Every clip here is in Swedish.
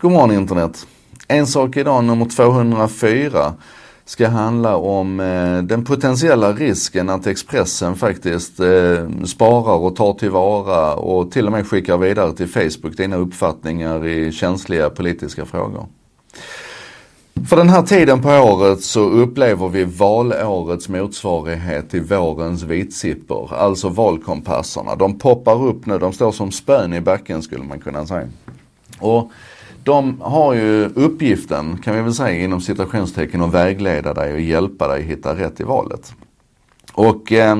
God morgon internet. En sak idag, nummer 204, ska handla om eh, den potentiella risken att Expressen faktiskt eh, sparar och tar tillvara och till och med skickar vidare till Facebook dina uppfattningar i känsliga politiska frågor. För den här tiden på året så upplever vi valårets motsvarighet till vårens vitsippor, alltså valkompasserna. De poppar upp nu, de står som spön i backen skulle man kunna säga. Och de har ju uppgiften, kan vi väl säga inom citationstecken, att vägleda dig och hjälpa dig hitta rätt i valet. Och eh,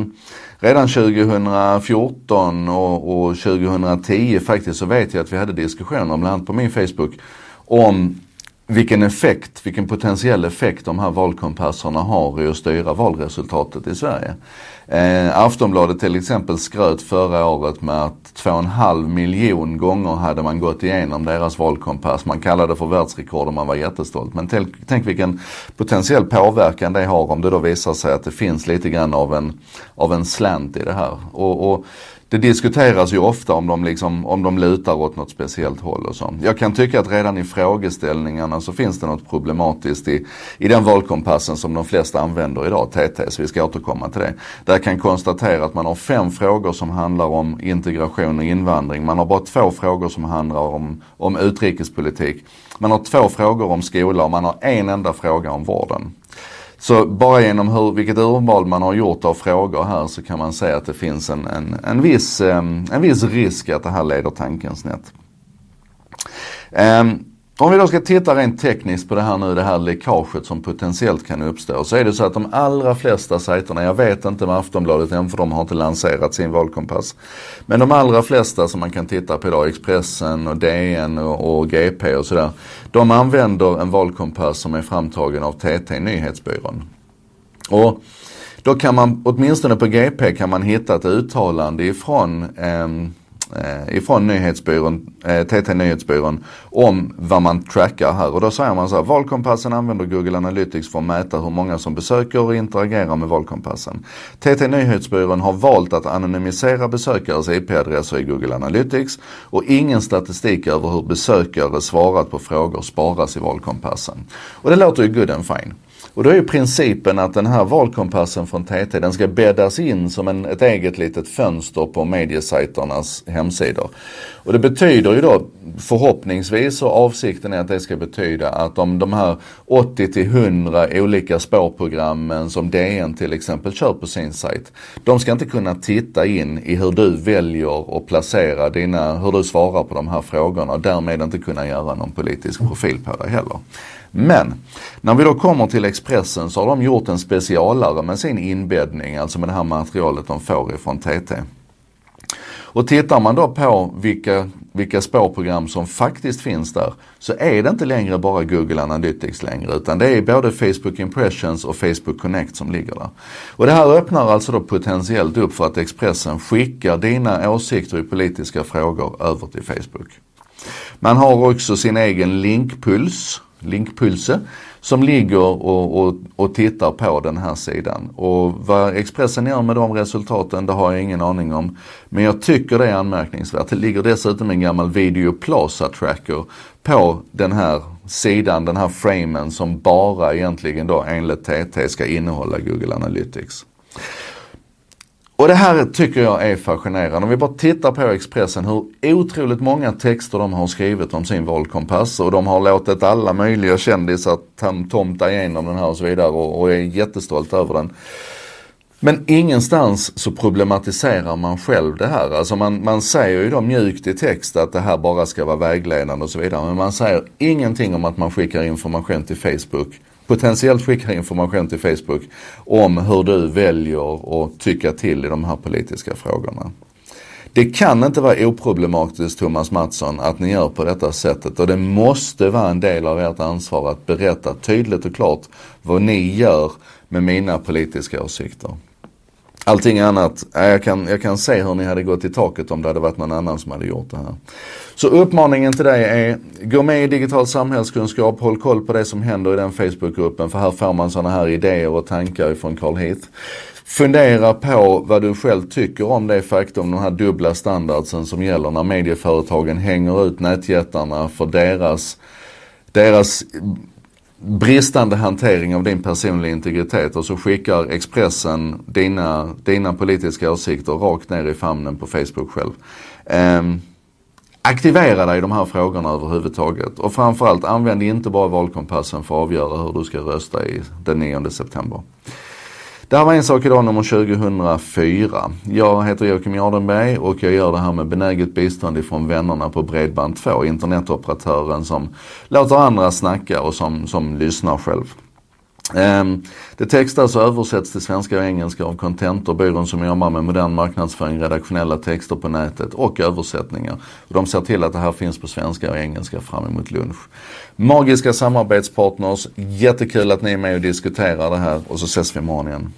redan 2014 och, och 2010 faktiskt så vet jag att vi hade diskussioner, bland annat på min Facebook, om vilken effekt, vilken potentiell effekt de här valkompasserna har i att styra valresultatet i Sverige. Eh, Aftonbladet till exempel skröt förra året med att 2,5 miljon gånger hade man gått igenom deras valkompass. Man kallade det för världsrekord och man var jättestolt. Men tänk, tänk vilken potentiell påverkan det har om det då visar sig att det finns lite grann av en, av en slant i det här. Och, och det diskuteras ju ofta om de, liksom, om de lutar åt något speciellt håll och så. Jag kan tycka att redan i frågeställningarna så finns det något problematiskt i, i den valkompassen som de flesta använder idag, TT, så vi ska återkomma till det. Där jag kan konstatera att man har fem frågor som handlar om integration och invandring. Man har bara två frågor som handlar om, om utrikespolitik. Man har två frågor om skola och man har en enda fråga om vården. Så bara genom hur, vilket urval man har gjort av frågor här så kan man säga att det finns en, en, en, viss, en viss risk att det här leder tanken snett. Um, om vi då ska titta rent tekniskt på det här nu, det här läckaget som potentiellt kan uppstå. Så är det så att de allra flesta sajterna, jag vet inte med Aftonbladet än för de har inte lanserat sin valkompass. Men de allra flesta som man kan titta på idag, Expressen och DN och, och GP och sådär. De använder en valkompass som är framtagen av TT Nyhetsbyrån. Och då kan man, åtminstone på GP kan man hitta ett uttalande ifrån eh, Eh, ifrån nyhetsbyrån, eh, TT Nyhetsbyrån om vad man trackar här. Och då säger man så här, valkompassen använder Google Analytics för att mäta hur många som besöker och interagerar med valkompassen. TT Nyhetsbyrån har valt att anonymisera besökares IP-adresser i Google Analytics och ingen statistik över hur besökare svarat på frågor sparas i valkompassen. Och det låter ju good and fine. Och då är ju principen att den här valkompassen från TT den ska bäddas in som en, ett eget litet fönster på mediesajternas hemsidor. Och det betyder ju då förhoppningsvis och avsikten är att det ska betyda att om de här 80 till 100 olika spårprogrammen som DN till exempel kör på sin sajt. De ska inte kunna titta in i hur du väljer att placera dina, hur du svarar på de här frågorna och därmed inte kunna göra någon politisk profil på dig heller. Men när vi då kommer till Expressen så har de gjort en specialare med sin inbäddning, alltså med det här materialet de får ifrån TT. Och tittar man då på vilka, vilka spårprogram som faktiskt finns där så är det inte längre bara Google Analytics längre utan det är både Facebook Impressions och Facebook Connect som ligger där. Och det här öppnar alltså då potentiellt upp för att Expressen skickar dina åsikter i politiska frågor över till Facebook. Man har också sin egen linkpuls Linkpulse, som ligger och, och, och tittar på den här sidan. Och vad Expressen gör med de resultaten, det har jag ingen aning om. Men jag tycker det är anmärkningsvärt. Det ligger dessutom en gammal Video Plaza Tracker på den här sidan, den här framen som bara egentligen då enligt TT ska innehålla Google Analytics. Och det här tycker jag är fascinerande. Om vi bara tittar på Expressen hur otroligt många texter de har skrivit om sin valkompass och de har låtit alla möjliga kändisar tomta igenom den här och så vidare och, är jättestolt över den. Men ingenstans så problematiserar man själv det här. Alltså man, man säger ju då mjukt i text att det här bara ska vara vägledande och så vidare. Men man säger ingenting om att man skickar information till Facebook potentiellt skickar information till Facebook om hur du väljer att tycka till i de här politiska frågorna. Det kan inte vara oproblematiskt Thomas Mattsson att ni gör på detta sättet och det måste vara en del av ert ansvar att berätta tydligt och klart vad ni gör med mina politiska åsikter. Allting annat, jag kan, jag kan se hur ni hade gått i taket om det hade varit någon annan som hade gjort det här. Så uppmaningen till dig är, gå med i digital samhällskunskap, håll koll på det som händer i den Facebookgruppen för här får man sådana här idéer och tankar från Carl Heath. Fundera på vad du själv tycker om det faktum, den här dubbla standardsen som gäller när medieföretagen hänger ut nätjättarna för deras, deras bristande hantering av din personliga integritet och så skickar Expressen dina, dina politiska åsikter rakt ner i famnen på Facebook själv. Um, aktivera dig i de här frågorna överhuvudtaget och framförallt använd inte bara valkompassen för att avgöra hur du ska rösta i den 9 september. Det här var en sak idag nummer 2004. Jag heter Joakim Jardenberg och jag gör det här med benäget bistånd ifrån vännerna på Bredband2, internetoperatören som låter andra snacka och som, som lyssnar själv. Um, det textas alltså och översätts till svenska och engelska av Contentor, byrån som jobbar med modern marknadsföring, redaktionella texter på nätet och översättningar. de ser till att det här finns på svenska och engelska fram emot lunch. Magiska samarbetspartners, jättekul att ni är med och diskuterar det här och så ses vi imorgon igen.